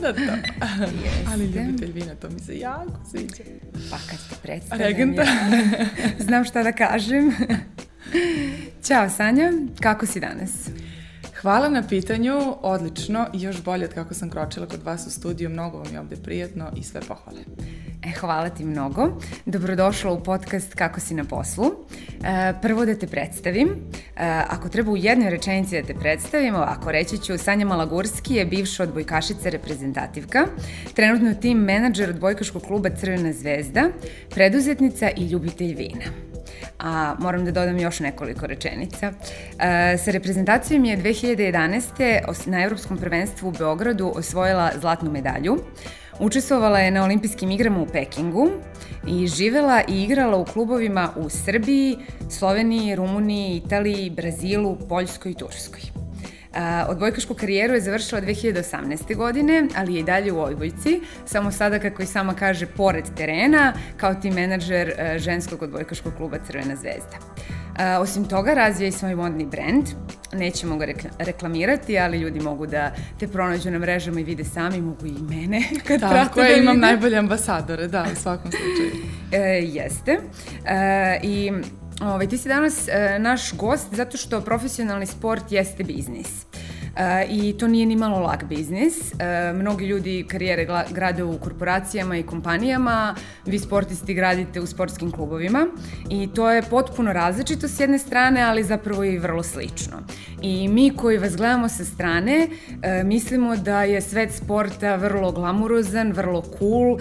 to. Ali ljubitelj vina, to mi se jako sviđa. Pa kad te predstavljam, Regenta. ja znam šta da kažem. Ćao Sanja, kako si danas? Hvala na pitanju, odlično i još bolje od kako sam kročila kod vas u studiju, mnogo vam je ovde prijetno i sve pohvale. E, hvala ti mnogo. Dobrodošla u podcast Kako si na poslu. E, prvo da te predstavim. E, ako treba u jednoj rečenici da te predstavim, ovako reći ću Sanja Malagurski je bivša odbojkašica reprezentativka, trenutno tim menadžer odbojkaškog kluba Crvena zvezda, preduzetnica i ljubitelj vina a moram da dodam još nekoliko rečenica. E, sa reprezentacijom je 2011. na Evropskom prvenstvu u Beogradu osvojila zlatnu medalju. Učestvovala je na olimpijskim igrama u Pekingu i živela i igrala u klubovima u Srbiji, Sloveniji, Rumuniji, Italiji, Brazilu, Poljskoj i Turskoj. Odbojkašku karijeru je završila 2018. godine, ali je i dalje u odbojci, samo sada, kako i sama kaže, pored terena, kao tim menadžer e, ženskog odbojkaškog kluba Crvena zvezda. osim toga, razvija i svoj modni brend. Nećemo ga reklamirati, ali ljudi mogu da te pronađu na mrežama i vide sami, mogu i mene kad Tako prate je, da imam najbolje ambasadore, da, u svakom slučaju. E, jeste. E, I Ovaj, ti si danas e, naš gost zato što profesionalni sport jeste biznis. I to nije ni malo lak biznis. E, mnogi ljudi karijere grade u korporacijama i kompanijama, vi sportisti gradite u sportskim klubovima i to je potpuno različito s jedne strane, ali zapravo i vrlo slično. I mi koji vas gledamo sa strane, e, mislimo da je svet sporta vrlo glamurozan, vrlo cool,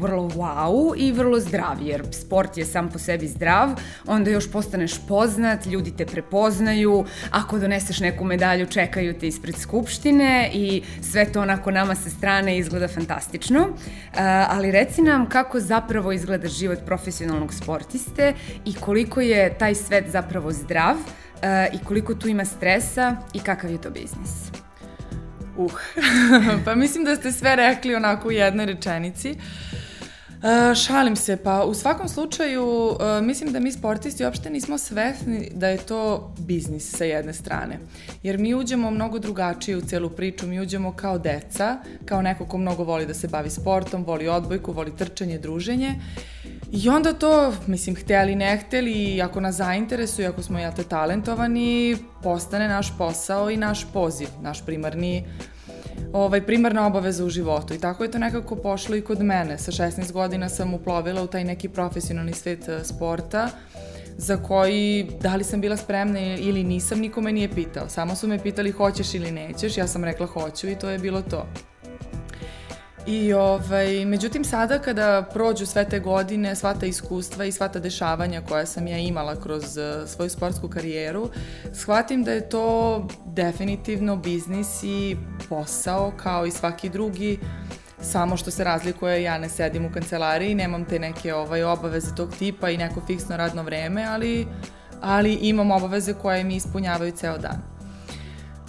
vrlo wow i vrlo zdrav, jer sport je sam po sebi zdrav, onda još postaneš poznat, ljudi te prepoznaju, ako doneseš neku medalju, čekaju čekaju te ispred Skupštine i sve to onako nama sa strane izgleda fantastično. Uh, ali reci nam kako zapravo izgleda život profesionalnog sportiste i koliko je taj svet zapravo zdrav uh, i koliko tu ima stresa i kakav je to biznis. Uh, pa mislim da ste sve rekli onako u jednoj rečenici. Uh, Uh, šalim se, pa u svakom slučaju uh, mislim da mi sportisti uopšte nismo svesni da je to biznis sa jedne strane. Jer mi uđemo mnogo drugačije u celu priču, mi uđemo kao deca, kao neko ko mnogo voli da se bavi sportom, voli odbojku, voli trčanje, druženje. I onda to, mislim, hteli, ne hteli, ako nas zainteresuje, ako smo ja te talentovani, postane naš posao i naš poziv, naš primarni ovaj, primarna obaveza u životu i tako je to nekako pošlo i kod mene. Sa 16 godina sam uplovila u taj neki profesionalni svet eh, sporta za koji da li sam bila spremna ili nisam, nikome nije pitao. Samo su me pitali hoćeš ili nećeš, ja sam rekla hoću i to je bilo to. I ovaj, međutim sada kada prođu sve te godine, sva ta iskustva i sva ta dešavanja koja sam ja imala kroz uh, svoju sportsku karijeru, shvatim da je to definitivno biznis i posao kao i svaki drugi, samo što se razlikuje, ja ne sedim u kancelariji, nemam te neke ovaj, obaveze tog tipa i neko fiksno radno vreme, ali, ali imam obaveze koje mi ispunjavaju ceo dan.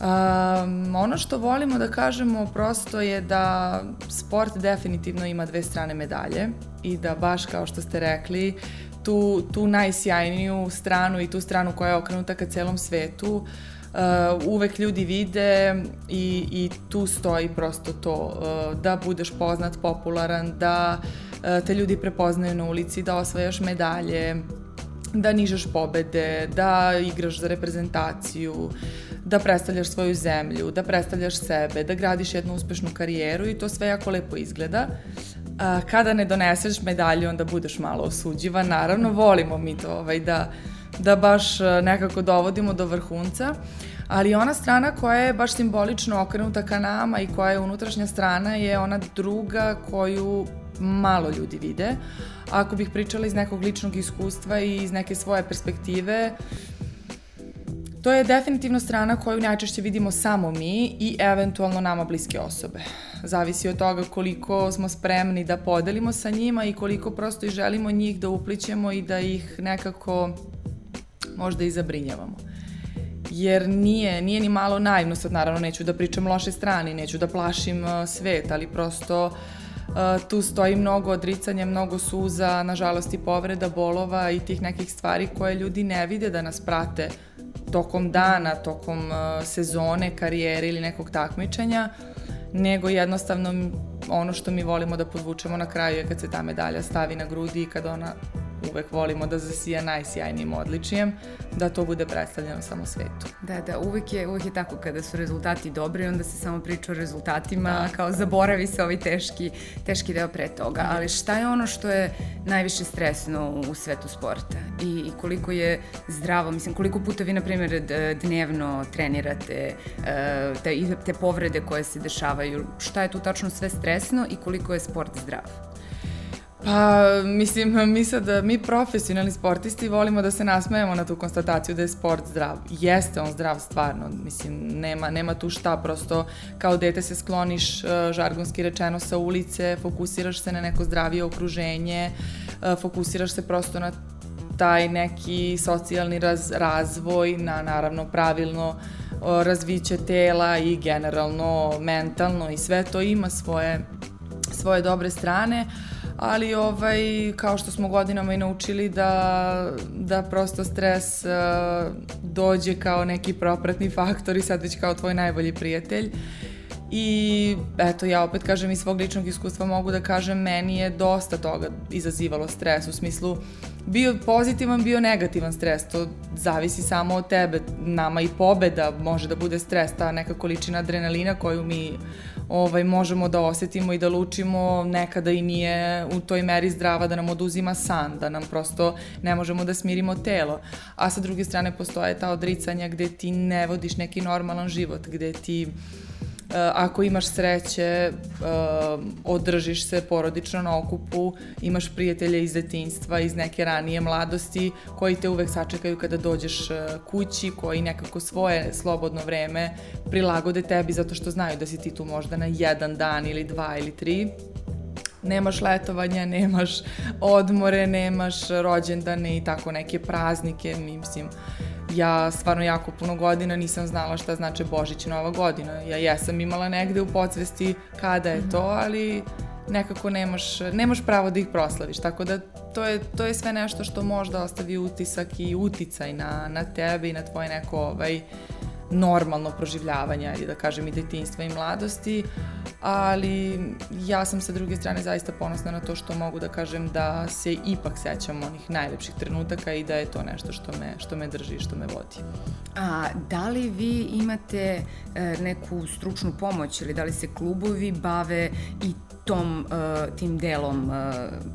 Um, ono što volimo da kažemo prosto je da sport definitivno ima dve strane medalje i da baš kao što ste rekli tu, tu najsjajniju stranu i tu stranu koja je okrenuta ka celom svetu uh, uvek ljudi vide i, i tu stoji prosto to uh, da budeš poznat, popularan, da uh, te ljudi prepoznaju na ulici, da osvajaš medalje, da nižeš pobede, da igraš za reprezentaciju, da predstavljaš svoju zemlju, da predstavljaš sebe, da gradiš jednu uspešnu karijeru i to sve jako lepo izgleda. A, kada ne doneseš medalju, onda budeš malo osuđivan. Naravno, volimo mi to ovaj, da, da baš nekako dovodimo do vrhunca, ali ona strana koja je baš simbolično okrenuta ka nama i koja je unutrašnja strana je ona druga koju malo ljudi vide. Ako bih pričala iz nekog ličnog iskustva i iz neke svoje perspektive, To je definitivno strana koju najčešće vidimo samo mi i eventualno nama bliske osobe. Zavisi od toga koliko smo spremni da podelimo sa njima i koliko prosto i želimo njih da uplićemo i da ih nekako možda i zabrinjavamo. Jer nije, nije ni malo naivno, sad naravno neću da pričam loše strani, neću da plašim uh, svet, ali prosto uh, tu stoji mnogo odricanja, mnogo suza, nažalost i povreda, bolova i tih nekih stvari koje ljudi ne vide da nas prate tokom dana, tokom uh, sezone, karijere ili nekog takmičenja nego jednostavno ono što mi volimo da podvučemo na kraju je kad se ta medalja stavi na grudi i kad ona uvek volimo da zasija najsjajnijim odličijem, da to bude predstavljeno samo svetu. Da, da, uvek je, uvek je tako kada su rezultati dobri, onda se samo priča o rezultatima, da. kao zaboravi se ovaj teški, teški deo pre toga. Da. Ali šta je ono što je najviše stresno u svetu sporta? I, i koliko je zdravo, mislim, koliko puta vi, na primjer, dnevno trenirate e, te, te povrede koje se dešavaju, šta je tu tačno sve stresno i koliko je sport zdrav? Pa, mislim, mi sad, mi profesionalni sportisti volimo da se nasmejemo na tu konstataciju da je sport zdrav. Jeste on zdrav stvarno, mislim, nema, nema tu šta, prosto kao dete se skloniš, e, žargonski rečeno, sa ulice, fokusiraš se na neko zdravije okruženje, e, fokusiraš se prosto na taj neki socijalni raz, razvoj, na naravno pravilno razviće tela i generalno mentalno i sve to ima svoje, svoje dobre strane. Uh, ali ovaj, kao što smo godinama i naučili da, da prosto stres uh, dođe kao neki propratni faktor i sad već kao tvoj najbolji prijatelj. I eto, ja opet kažem iz svog ličnog iskustva mogu da kažem, meni je dosta toga izazivalo stres u smislu bio pozitivan, bio negativan stres, to zavisi samo od tebe. Nama i pobeda može da bude stres, ta neka količina adrenalina koju mi ovaj, možemo da osetimo i da lučimo, nekada i nije u toj meri zdrava da nam oduzima san, da nam prosto ne možemo da smirimo telo. A sa druge strane postoje ta odricanja gde ti ne vodiš neki normalan život, gde ti Eh, ako imaš sreće, eh, održiš se porodično na okupu, imaš prijatelje iz detinstva, iz neke ranije mladosti, koji te uvek sačekaju kada dođeš eh, kući, koji nekako svoje slobodno vreme prilagode tebi zato što znaju da si ti tu možda na jedan dan ili dva ili tri. Nemaš letovanja, nemaš odmore, nemaš rođendane i tako neke praznike, mislim, ja stvarno jako puno godina nisam znala šta znači Božić i Nova godina. Ja jesam imala negde u podsvesti kada je to, ali nekako nemaš, nemaš pravo da ih proslaviš. Tako da to je, to je sve nešto što možda ostavi utisak i uticaj na, na tebe i na tvoje neko ovaj, normalno proživljavanje, ili da kažem i detinstva i mladosti, ali ja sam sa druge strane zaista ponosna na to što mogu da kažem da se ipak sećam onih najlepših trenutaka i da je to nešto što me, što me drži i što me vodi. A da li vi imate e, neku stručnu pomoć ili da li se klubovi bave i tom, uh, tim delom uh,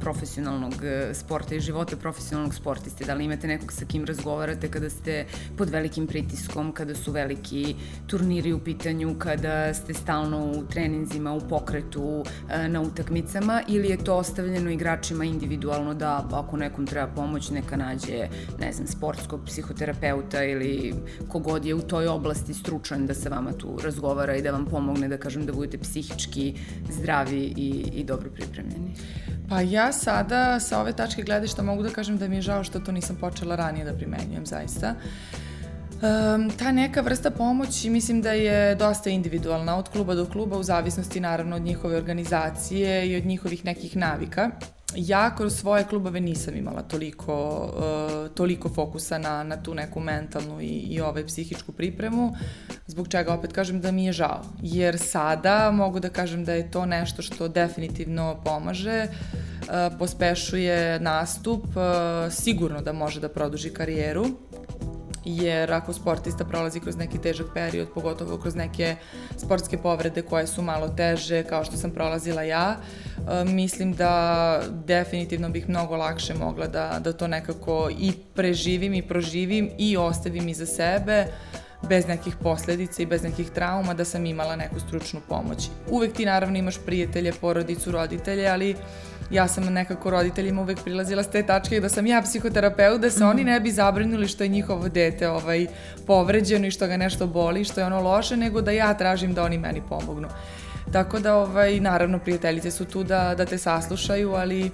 profesionalnog uh, sporta i života profesionalnog sportiste? Da li imate nekog sa kim razgovarate kada ste pod velikim pritiskom, kada su veliki turniri u pitanju, kada ste stalno u treninzima, u pokretu, uh, na utakmicama ili je to ostavljeno igračima individualno da ako nekom treba pomoć neka nađe, ne znam, sportskog psihoterapeuta ili kogod je u toj oblasti stručan da sa vama tu razgovara i da vam pomogne da kažem da budete psihički zdravi i, i dobro pripremljeni? Pa ja sada sa ove tačke gledišta mogu da kažem da mi je žao što to nisam počela ranije da primenjujem zaista. Um, ta neka vrsta pomoći mislim da je dosta individualna od kluba do kluba u zavisnosti naravno od njihove organizacije i od njihovih nekih navika ja kroz svoje klubove nisam imala toliko, uh, toliko fokusa na, na tu neku mentalnu i, i ovaj psihičku pripremu, zbog čega opet kažem da mi je žao. Jer sada mogu da kažem da je to nešto što definitivno pomaže, uh, pospešuje nastup, uh, sigurno da može da produži karijeru, jer ako sportista prolazi kroz neki težak period, pogotovo kroz neke sportske povrede koje su malo teže, kao što sam prolazila ja, e, mislim da definitivno bih mnogo lakše mogla da, da to nekako i preživim i proživim i ostavim iza sebe bez nekih posledica i bez nekih trauma da sam imala neku stručnu pomoć. Uvek ti naravno imaš prijatelje, porodicu, roditelje, ali ja sam nekako roditeljima uvek prilazila s te tačke da sam ja psihoterapeut, da se mm. oni ne bi zabrinuli što je njihovo dete ovaj, povređeno i što ga nešto boli, što je ono loše, nego da ja tražim da oni meni pomognu. Tako da, ovaj, naravno, prijateljice su tu da, da te saslušaju, ali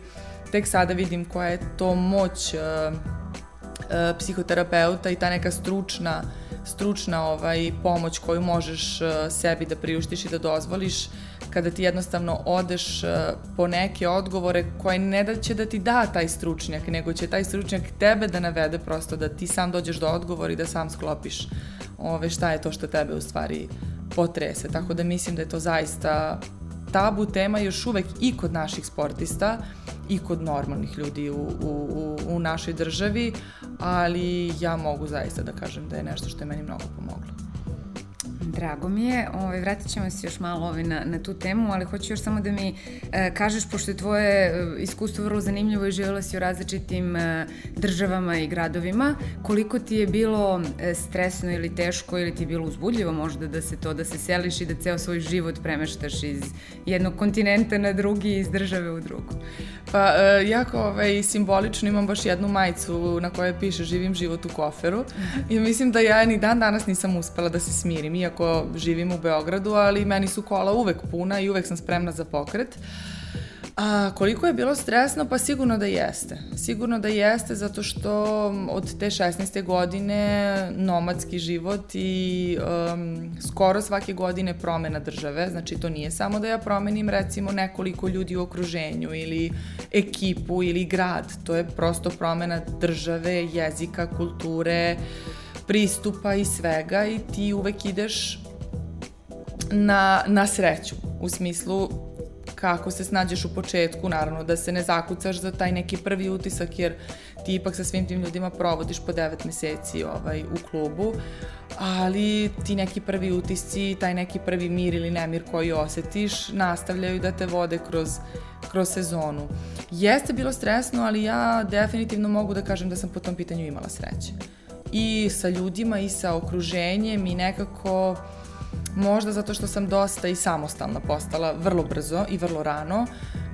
tek sada vidim koja je to moć uh, uh, psihoterapeuta i ta neka stručna stručna ovaj pomoć koju možeš uh, sebi da priuštiš i da dozvoliš kada ti jednostavno odeš uh, po neke odgovore koje ne da će da ti da taj stručnjak, nego će taj stručnjak tebe da navede prosto da ti sam dođeš do odgovora i da sam sklopiš ove, šta je to što tebe u stvari potrese. Tako da mislim da je to zaista tabu tema još uvek i kod naših sportista i kod normalnih ljudi u, u, u našoj državi, ali ja mogu zaista da kažem da je nešto što je meni mnogo pomoglo. Drago mi je, ovaj, vratit ćemo se još malo ovaj, na, na tu temu, ali hoću još samo da mi e, kažeš, pošto je tvoje e, iskustvo vrlo zanimljivo i živjela si u različitim e, državama i gradovima, koliko ti je bilo e, stresno ili teško ili ti je bilo uzbudljivo možda da se to, da se seliš i da ceo svoj život premeštaš iz jednog kontinenta na drugi, iz države u drugu? Pa, e, jako ovaj, simbolično imam baš jednu majicu na kojoj piše živim život u koferu i mislim da ja ni dan danas nisam uspela da se smirim, iako iako živim u Beogradu, ali meni su kola uvek puna i uvek sam spremna za pokret. A koliko je bilo stresno? Pa sigurno da jeste. Sigurno da jeste zato što od te 16. godine nomadski život i um, skoro svake godine promena države. Znači to nije samo da ja promenim recimo nekoliko ljudi u okruženju ili ekipu ili grad. To je prosto promena države, jezika, kulture, uh, pristupa i svega i ti uvek ideš na, na sreću, u smislu kako se snađeš u početku, naravno da se ne zakucaš za taj neki prvi utisak, jer ti ipak sa svim tim ljudima provodiš po devet meseci ovaj, u klubu, ali ti neki prvi utisci, taj neki prvi mir ili nemir koji osetiš, nastavljaju da te vode kroz, kroz sezonu. Jeste bilo stresno, ali ja definitivno mogu da kažem da sam po tom pitanju imala sreće i sa ljudima i sa okruženjem i nekako možda zato što sam dosta i samostalna postala vrlo brzo i vrlo rano,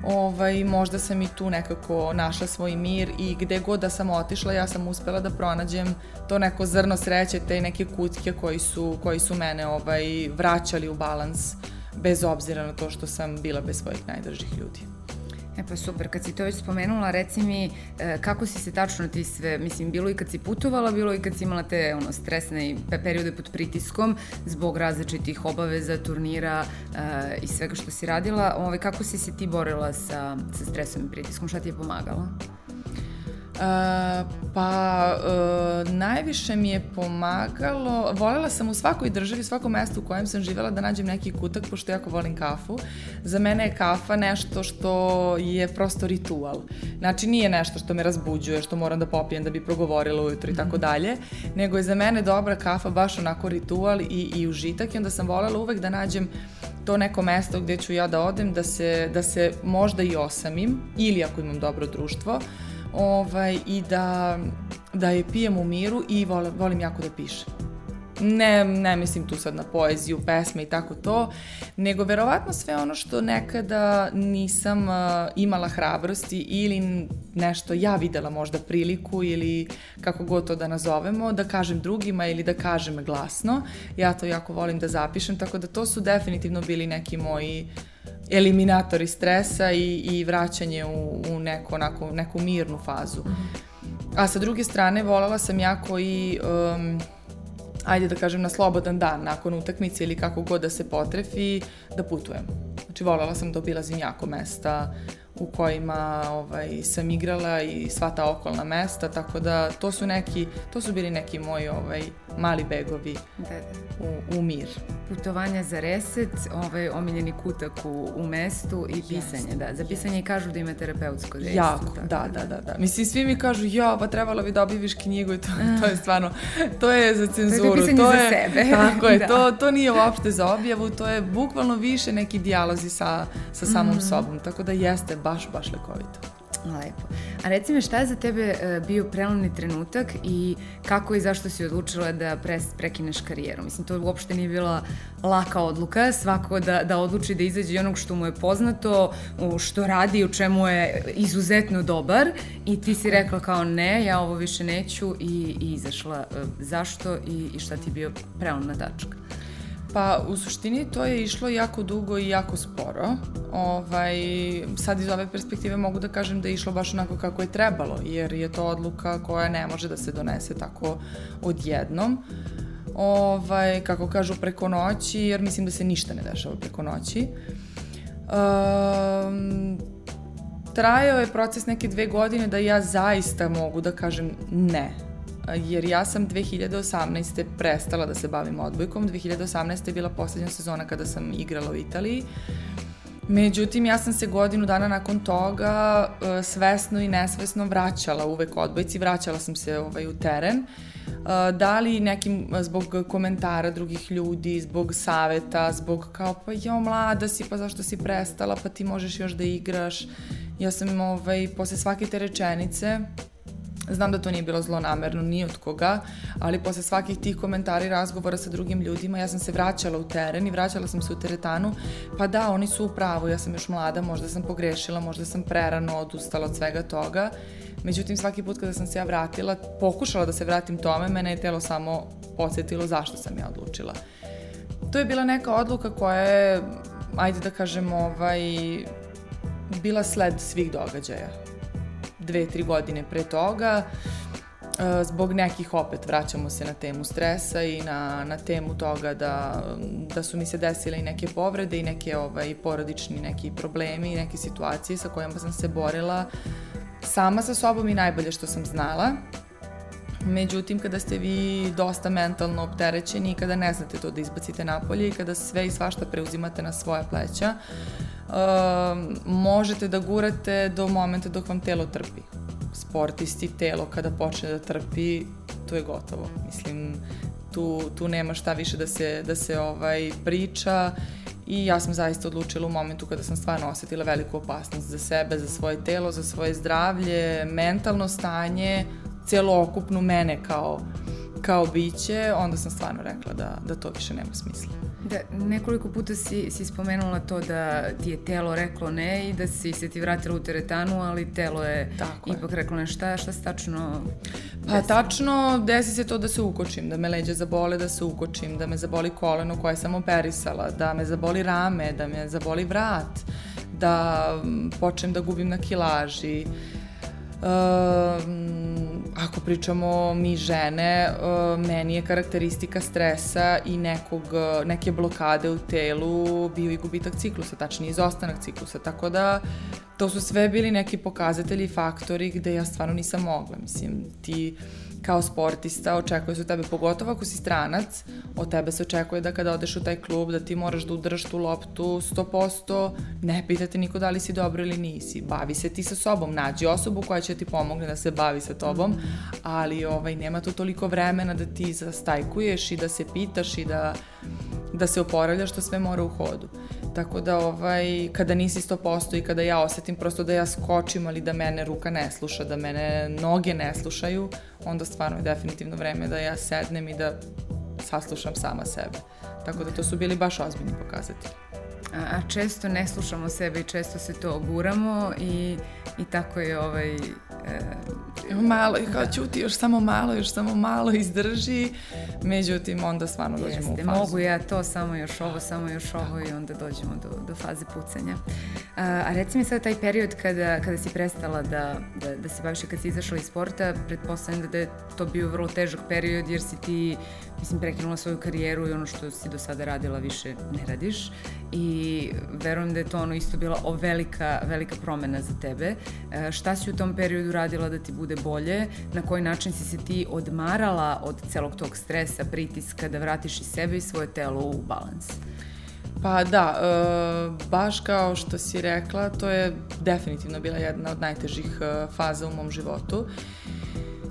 ovaj, možda sam i tu nekako našla svoj mir i gde god da sam otišla ja sam uspela da pronađem to neko zrno sreće, te neke kutke koji su, koji su mene ovaj, vraćali u balans bez obzira na to što sam bila bez svojih najdržih ljudi. E pa super, kad si to već spomenula, reci mi e, kako si se tačno ti sve, mislim, bilo i kad si putovala, bilo i kad si imala te ono, stresne periode pod pritiskom zbog različitih obaveza, turnira e, i svega što si radila, ovaj, kako si se ti borila sa, sa stresom i pritiskom, šta ti je pomagalo? Uh, pa uh, najviše mi je pomagalo, volela sam u svakoj državi, svakom mestu u kojem sam živela da nađem neki kutak, pošto jako volim kafu. Za mene je kafa nešto što je prosto ritual. Znači nije nešto što me razbuđuje, što moram da popijem da bi progovorila ujutro i tako mhm. dalje, nego je za mene dobra kafa baš onako ritual i, i užitak i onda sam volela uvek da nađem to neko mesto gde ću ja da odem, da se, da se možda i osamim ili ako imam dobro društvo, ovaj, i da, da je pijem u miru i volim, volim jako da pišem. Ne, ne mislim tu sad na poeziju, pesme i tako to, nego verovatno sve ono što nekada nisam uh, imala hrabrosti ili nešto ja videla možda priliku ili kako god to da nazovemo, da kažem drugima ili da kažem glasno. Ja to jako volim da zapišem, tako da to su definitivno bili neki moji eliminatori stresa i, i vraćanje u, u neku, onako, neku mirnu fazu. A sa druge strane, volala sam jako i, um, ajde da kažem, na slobodan dan, nakon utakmice ili kako god da se potrefi, da putujem. Znači, volala sam da obilazim jako mesta, u kojima ovaj, sam igrala i sva ta okolna mesta, tako da to su neki, to su bili neki moji ovaj, mali begovi da, da. U, u mir. Putovanja za reset, ovaj, omiljeni kutak u, u mestu i pisanje, da. Za pisanje i kažu da ima terapeutsko dejstvo. Jako, da, da, da, da. Mislim, svi mi kažu, ja, pa trebalo bi da objaviš knjigu i to, to je stvarno, to je za cenzuru. To je to je, za sebe. Tako je, da. to, to nije uopšte za objavu, to je bukvalno više neki dijalozi sa, sa samom mm. sobom, tako da jeste baš, baš lekovito. Lepo. A reci mi šta je za tebe e, bio prelomni trenutak i kako i zašto si odlučila da pres, prekineš karijeru? Mislim, to uopšte nije bila laka odluka, svako da, da odluči da izađe onog što mu je poznato, što radi, u čemu je izuzetno dobar i ti si rekla kao ne, ja ovo više neću i, i izašla. E, zašto i, i šta ti je bio prelomna tačka? Pa u suštini to je išlo jako dugo i jako sporo. Ovaj, sad iz ove perspektive mogu da kažem da je išlo baš onako kako je trebalo, jer je to odluka koja ne može da se donese tako odjednom. Ovaj, kako kažu preko noći, jer mislim da se ništa ne dešava preko noći. Um, trajao je proces neke dve godine da ja zaista mogu da kažem ne jer ja sam 2018. prestala da se bavim odbojkom. 2018. je bila poslednja sezona kada sam igrala u Italiji. Međutim, ja sam se godinu dana nakon toga svesno i nesvesno vraćala uvek odbojci, vraćala sam se ovaj, u teren. Da li nekim, zbog komentara drugih ljudi, zbog saveta, zbog kao pa jo mlada si, pa zašto si prestala, pa ti možeš još da igraš. Ja sam ovaj, posle svake te rečenice Znam da to nije bilo zlonamerno ni od koga, ali posle svakih tih komentara i razgovora sa drugim ljudima, ja sam se vraćala u teren i vraćala sam se u teretanu, pa da, oni su u pravu, ja sam još mlada, možda sam pogrešila, možda sam prerano odustala od svega toga. Međutim, svaki put kada sam se ja vratila, pokušala da se vratim tome, mene je telo samo podsjetilo zašto sam ja odlučila. To je bila neka odluka koja je, ajde da kažem, ovaj, bila sled svih događaja dve, tri godine pre toga, e, zbog nekih opet vraćamo se na temu stresa i na, na temu toga da, da su mi se desile i neke povrede i neke ovaj, porodični neki problemi i neke situacije sa kojima sam se borila sama sa sobom i najbolje što sam znala. Međutim, kada ste vi dosta mentalno opterećeni i kada ne znate to da izbacite napolje i kada sve i svašta preuzimate na svoje pleća, uh, možete da gurate do momenta dok vam telo trpi. Sportisti, telo kada počne da trpi, to je gotovo. Mislim, tu, tu nema šta više da se, da se ovaj priča i ja sam zaista odlučila u momentu kada sam stvarno osetila veliku opasnost za sebe, za svoje telo, za svoje zdravlje, mentalno stanje, celokupnu mene kao, kao biće, onda sam stvarno rekla da, da to više nema smisla. Da, nekoliko puta si, si spomenula to da ti je telo reklo ne i da si se ti vratila u teretanu, ali telo je Tako ipak je. reklo ne. Šta, šta se tačno Pa desi? tačno desi se to da se ukočim, da me leđa zabole, da se ukočim, da me zaboli koleno koje sam operisala, da me zaboli rame, da me zaboli vrat, da počnem da gubim na kilaži. Um, ako pričamo mi žene, uh, meni je karakteristika stresa i nekog, neke blokade u telu bio i gubitak ciklusa, tačnije izostanak ciklusa, tako da to su sve bili neki pokazatelji i faktori gde ja stvarno nisam mogla. Mislim, ti kao sportista očekuje se od tebe, pogotovo ako si stranac, od tebe se očekuje da kada odeš u taj klub da ti moraš da udrž tu loptu 100%, ne pitate niko da li si dobro ili nisi. Bavi se ti sa sobom, nađi osobu koja će ti pomogne da se bavi sa tobom, ali ovaj, nema tu toliko vremena da ti zastajkuješ i da se pitaš i da, da se oporavljaš, to sve mora u hodu. Tako da ovaj, kada nisi 100% i kada ja osetim prosto da ja skočim, ali da mene ruka ne sluša, da mene noge ne slušaju, onda stvarno je definitivno vreme da ja sednem i da saslušam sama sebe. Tako da to su bili baš ozbiljni pokazatelji. A, a često ne slušamo sebe i često se to oguramo i, i tako je ovaj malo, i kao ćuti još samo malo, još samo malo izdrži, međutim onda stvarno dođemo Jeste, u fazu. mogu ja to, samo još ovo, samo još ovo i onda dođemo do, do faze pucanja. A, a reci mi sad taj period kada, kada si prestala da, da, da se baviš, kad si izašla iz sporta, pretpostavljam da je to bio vrlo težak period jer si ti, mislim, prekinula svoju karijeru i ono što si do sada radila više ne radiš i verujem da je to ono isto bila o velika, velika promena za tebe. E, šta si u tom periodu radila da ti bude bolje? Na koji način si se ti odmarala od celog tog stresa, pritiska da vratiš i sebe i svoje telo u balans? Pa da, e, baš kao što si rekla, to je definitivno bila jedna od najtežih e, faza u mom životu.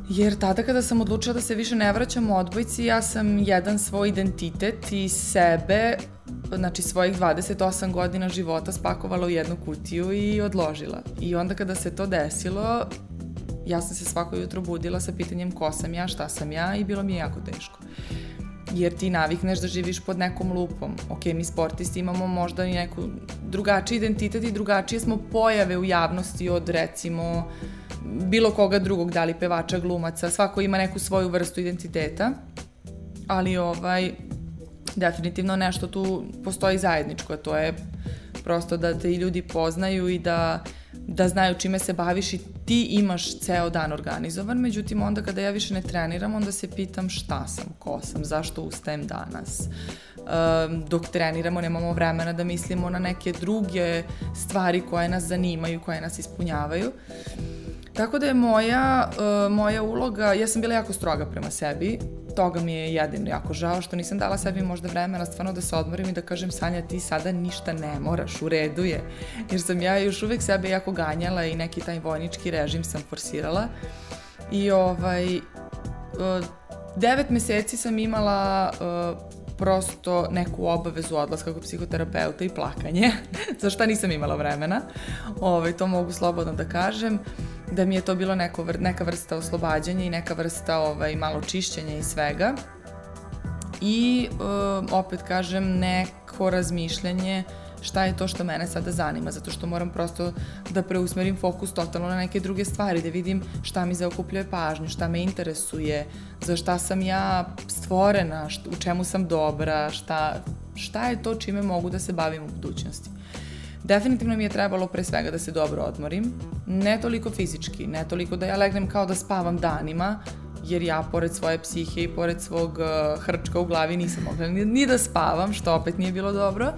Jer tada kada sam odlučila da se više ne vraćam u odbojci, ja sam jedan svoj identitet i sebe znači svojih 28 godina života spakovala u jednu kutiju i odložila. I onda kada se to desilo, ja sam se svako jutro budila sa pitanjem ko sam ja, šta sam ja i bilo mi je jako teško. Jer ti navikneš da živiš pod nekom lupom. Ok, mi sportisti imamo možda i neku drugačiji identitet i drugačije smo pojave u javnosti od recimo bilo koga drugog, da li pevača, glumaca, svako ima neku svoju vrstu identiteta, ali ovaj, definitivno nešto tu postoji zajedničko, to je prosto da te i ljudi poznaju i da, da znaju čime se baviš i ti imaš ceo dan organizovan, međutim onda kada ja više ne treniram, onda se pitam šta sam, ko sam, zašto ustajem danas. Um, dok treniramo nemamo vremena da mislimo na neke druge stvari koje nas zanimaju, koje nas ispunjavaju. Tako da je moja, uh, moja uloga, ja sam bila jako stroga prema sebi, toga mi je jedino jako žao što nisam dala sebi možda vremena stvarno da se odmorim i da kažem Sanja ti sada ništa ne moraš, u redu je. Jer sam ja još uvek sebe jako ganjala i neki taj vojnički režim sam forsirala. I ovaj, uh, devet meseci sam imala uh, prosto neku obavezu odlaska kod psihoterapeuta i plakanje, za šta nisam imala vremena. Ovaj, to mogu slobodno da kažem da mi je to bilo neko, neka vrsta oslobađanja i neka vrsta ovaj, malo čišćenja i svega. I um, opet kažem neko razmišljanje šta je to što mene sada zanima, zato što moram prosto da preusmerim fokus totalno na neke druge stvari, da vidim šta mi zaokupljuje pažnju, šta me interesuje, za šta sam ja stvorena, šta, u čemu sam dobra, šta, šta je to čime mogu da se bavim u budućnosti. Definitivno mi je trebalo pre svega da se dobro odmorim, ne toliko fizički, ne toliko da ja legnem kao da spavam danima, jer ja pored svoje psihe i pored svog uh, hrčka u glavi nisam mogla ni, ni da spavam, što opet nije bilo dobro,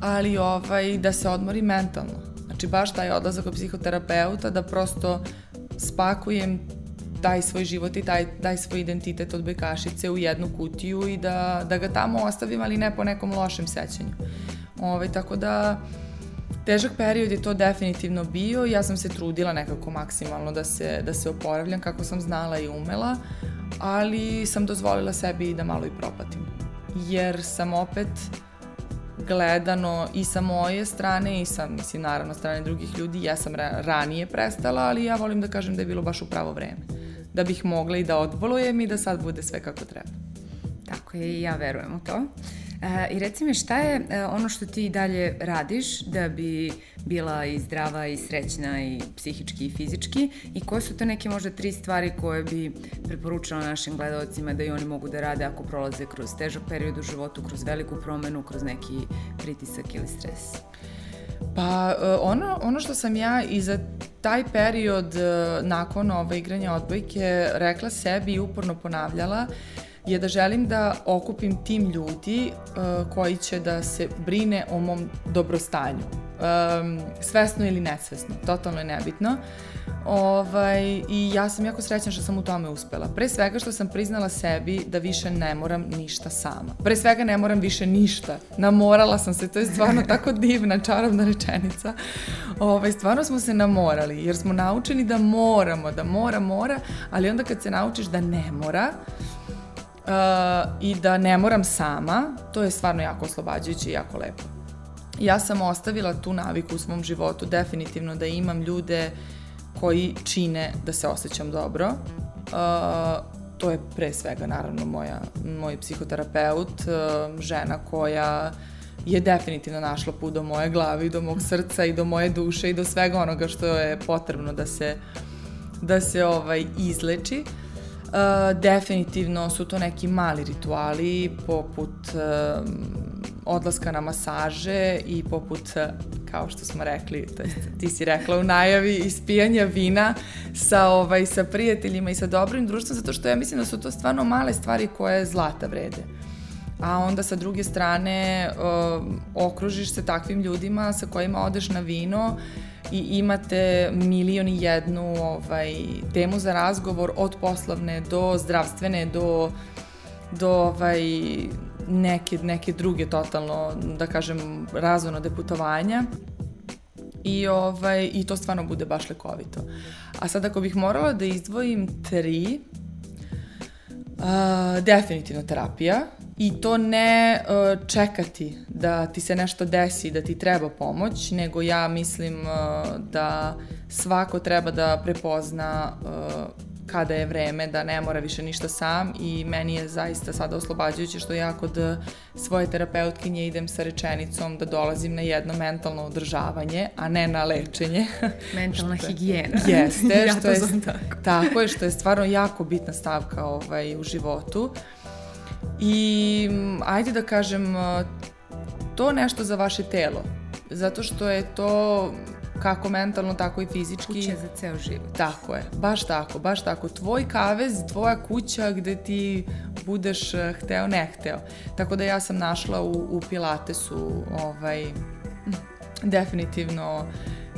ali ovaj, da se odmori mentalno. Znači baš taj odlazak kod psihoterapeuta, da prosto spakujem taj svoj život i taj, taj svoj identitet od bekašice u jednu kutiju i da, da ga tamo ostavim, ali ne po nekom lošem sećanju. Ovaj, tako da, težak period je to definitivno bio ja sam se trudila nekako maksimalno da se, da se oporavljam kako sam znala i umela, ali sam dozvolila sebi da malo i propatim. Jer sam opet gledano i sa moje strane i sa, mislim, naravno, strane drugih ljudi, ja sam ra ranije prestala, ali ja volim da kažem da je bilo baš u pravo vreme. Da bih mogla i da odbolujem i da sad bude sve kako treba. Tako je i ja verujem u to. E, I reci mi šta je e, ono što ti dalje radiš da bi bila i zdrava i srećna i psihički i fizički i koje su to neke možda tri stvari koje bi preporučila našim gledalcima da i oni mogu da rade ako prolaze kroz težak period u životu, kroz veliku promenu, kroz neki pritisak ili stres? Pa e, ono, ono što sam ja i za taj period nakon ove igranja odbojke rekla sebi i uporno ponavljala je da želim da okupim tim ljudi uh, koji će da se brine o mom dobrostanju. Um, svesno ili nesvesno, totalno je nebitno. Ovaj, I ja sam jako srećna što sam u tome uspela. Pre svega što sam priznala sebi da više ne moram ništa sama. Pre svega ne moram više ništa. Namorala sam se, to je stvarno tako divna, čarobna rečenica. Ovaj, stvarno smo se namorali, jer smo naučeni da moramo, da mora, mora, ali onda kad se naučiš da ne mora, uh, i da ne moram sama, to je stvarno jako oslobađajuće i jako lepo. Ja sam ostavila tu naviku u svom životu definitivno da imam ljude koji čine da se osjećam dobro. Uh, to je pre svega naravno moja, moj psihoterapeut, uh, žena koja je definitivno našla put do moje glavi, do mog srca i do moje duše i do svega onoga što je potrebno da se da se ovaj izleči. Uh, Uh, definitivno su to neki mali rituali poput uh, odlaska na masaže i poput, uh, kao što smo rekli, to jest, ti si rekla u najavi, ispijanja vina sa, ovaj, sa prijateljima i sa dobrim društvom, zato što ja mislim da su to stvarno male stvari koje zlata vrede. A onda sa druge strane uh, okružiš se takvim ljudima sa kojima odeš na vino i imate milion i jednu ovaj, temu za razgovor od poslovne do zdravstvene do, do ovaj, neke, neke druge totalno, da kažem, razvojno putovanja i, ovaj, i to stvarno bude baš lekovito. A sad ako bih morala da izdvojim tri, uh, definitivno terapija, I to ne uh, čekati da ti se nešto desi, da ti treba pomoć, nego ja mislim uh, da svako treba da prepozna uh, kada je vreme da ne mora više ništa sam i meni je zaista sada oslobađajuće što ja kod svoje terapeutkinje idem sa rečenicom da dolazim na jedno mentalno održavanje, a ne na lečenje. Mentalna što, higijena. Jeste, ja što je, tako. tako je, što je stvarno jako bitna stavka ovaj, u životu. Uh, I ajde da kažem, to nešto za vaše telo. Zato što je to kako mentalno, tako i fizički. Kuća za ceo život. Tako je, baš tako, baš tako. Tvoj kavez, tvoja kuća gde ti budeš eh, hteo, ne hteo. Tako da ja sam našla u, u Pilatesu ovaj, definitivno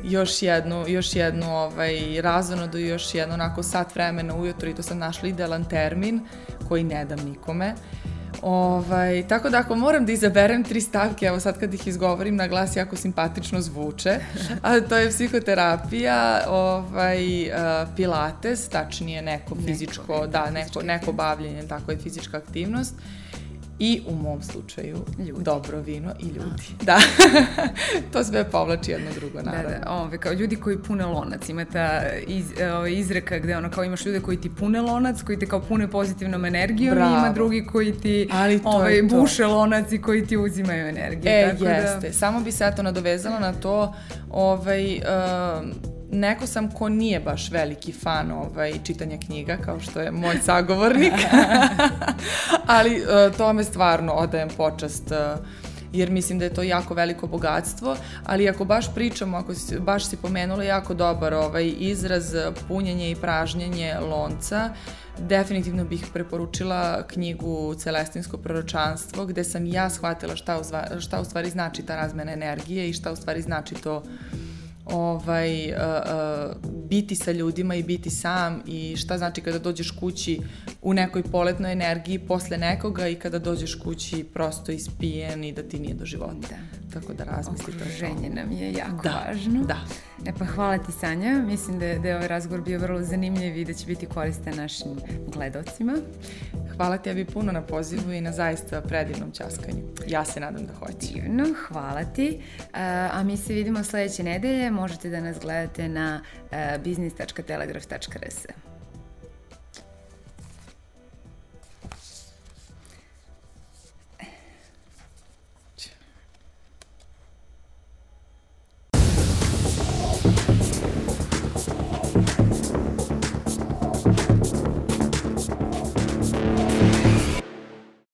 još jednu, još jednu ovaj, razonodu i još jedno onako sat vremena ujutro i to sam našla idealan termin koji ne dam nikome. Ovaj, tako da ako moram da izaberem tri stavke, evo sad kad ih izgovorim na glas jako simpatično zvuče, a to je psihoterapija, ovaj, uh, pilates, tačnije neko fizičko, neko, da, neko, neko bavljenje, tako je fizička aktivnost i u mom slučaju ljudi. dobro vino i ljudi. A. Da, to sve povlači jedno drugo, naravno. Da, da, ove, kao ljudi koji pune lonac, ima ta iz, ove, izreka gde ono kao imaš ljude koji ti pune lonac, koji te kao pune pozitivnom energijom Bravo. i ima drugi koji ti Ali ove, buše lonac i koji ti uzimaju energiju. E, tako da- jeste. Da... Samo bi se eto nadovezala na to, ovaj, uh, neko sam ko nije baš veliki fan ovaj, čitanja knjiga, kao što je moj sagovornik, ali uh, tome stvarno odajem počast uh, jer mislim da je to jako veliko bogatstvo, ali ako baš pričamo, ako si, baš si pomenula jako dobar ovaj izraz punjenje i pražnjenje lonca, definitivno bih preporučila knjigu Celestinsko proročanstvo, gde sam ja shvatila šta u, šta u stvari znači ta razmena energije i šta u stvari znači to ovaj, uh, uh, biti sa ljudima i biti sam i šta znači kada dođeš kući u nekoj poletnoj energiji posle nekoga i kada dođeš kući prosto ispijen i da ti nije do života. Da. Tako da razmislite. Okruženje nam je jako da. važno. Da. E pa hvala ti Sanja, mislim da je, da je ovaj razgovor bio vrlo zanimljiv i da će biti koristan našim gledocima. Hvala Avi puno na pozivu i na zaista predivnom časkanju. Ja se nadam da hoće. Divno, hvala ti. A mi se vidimo sledeće nedelje. Možete da nas gledate na business.telegraf.rs.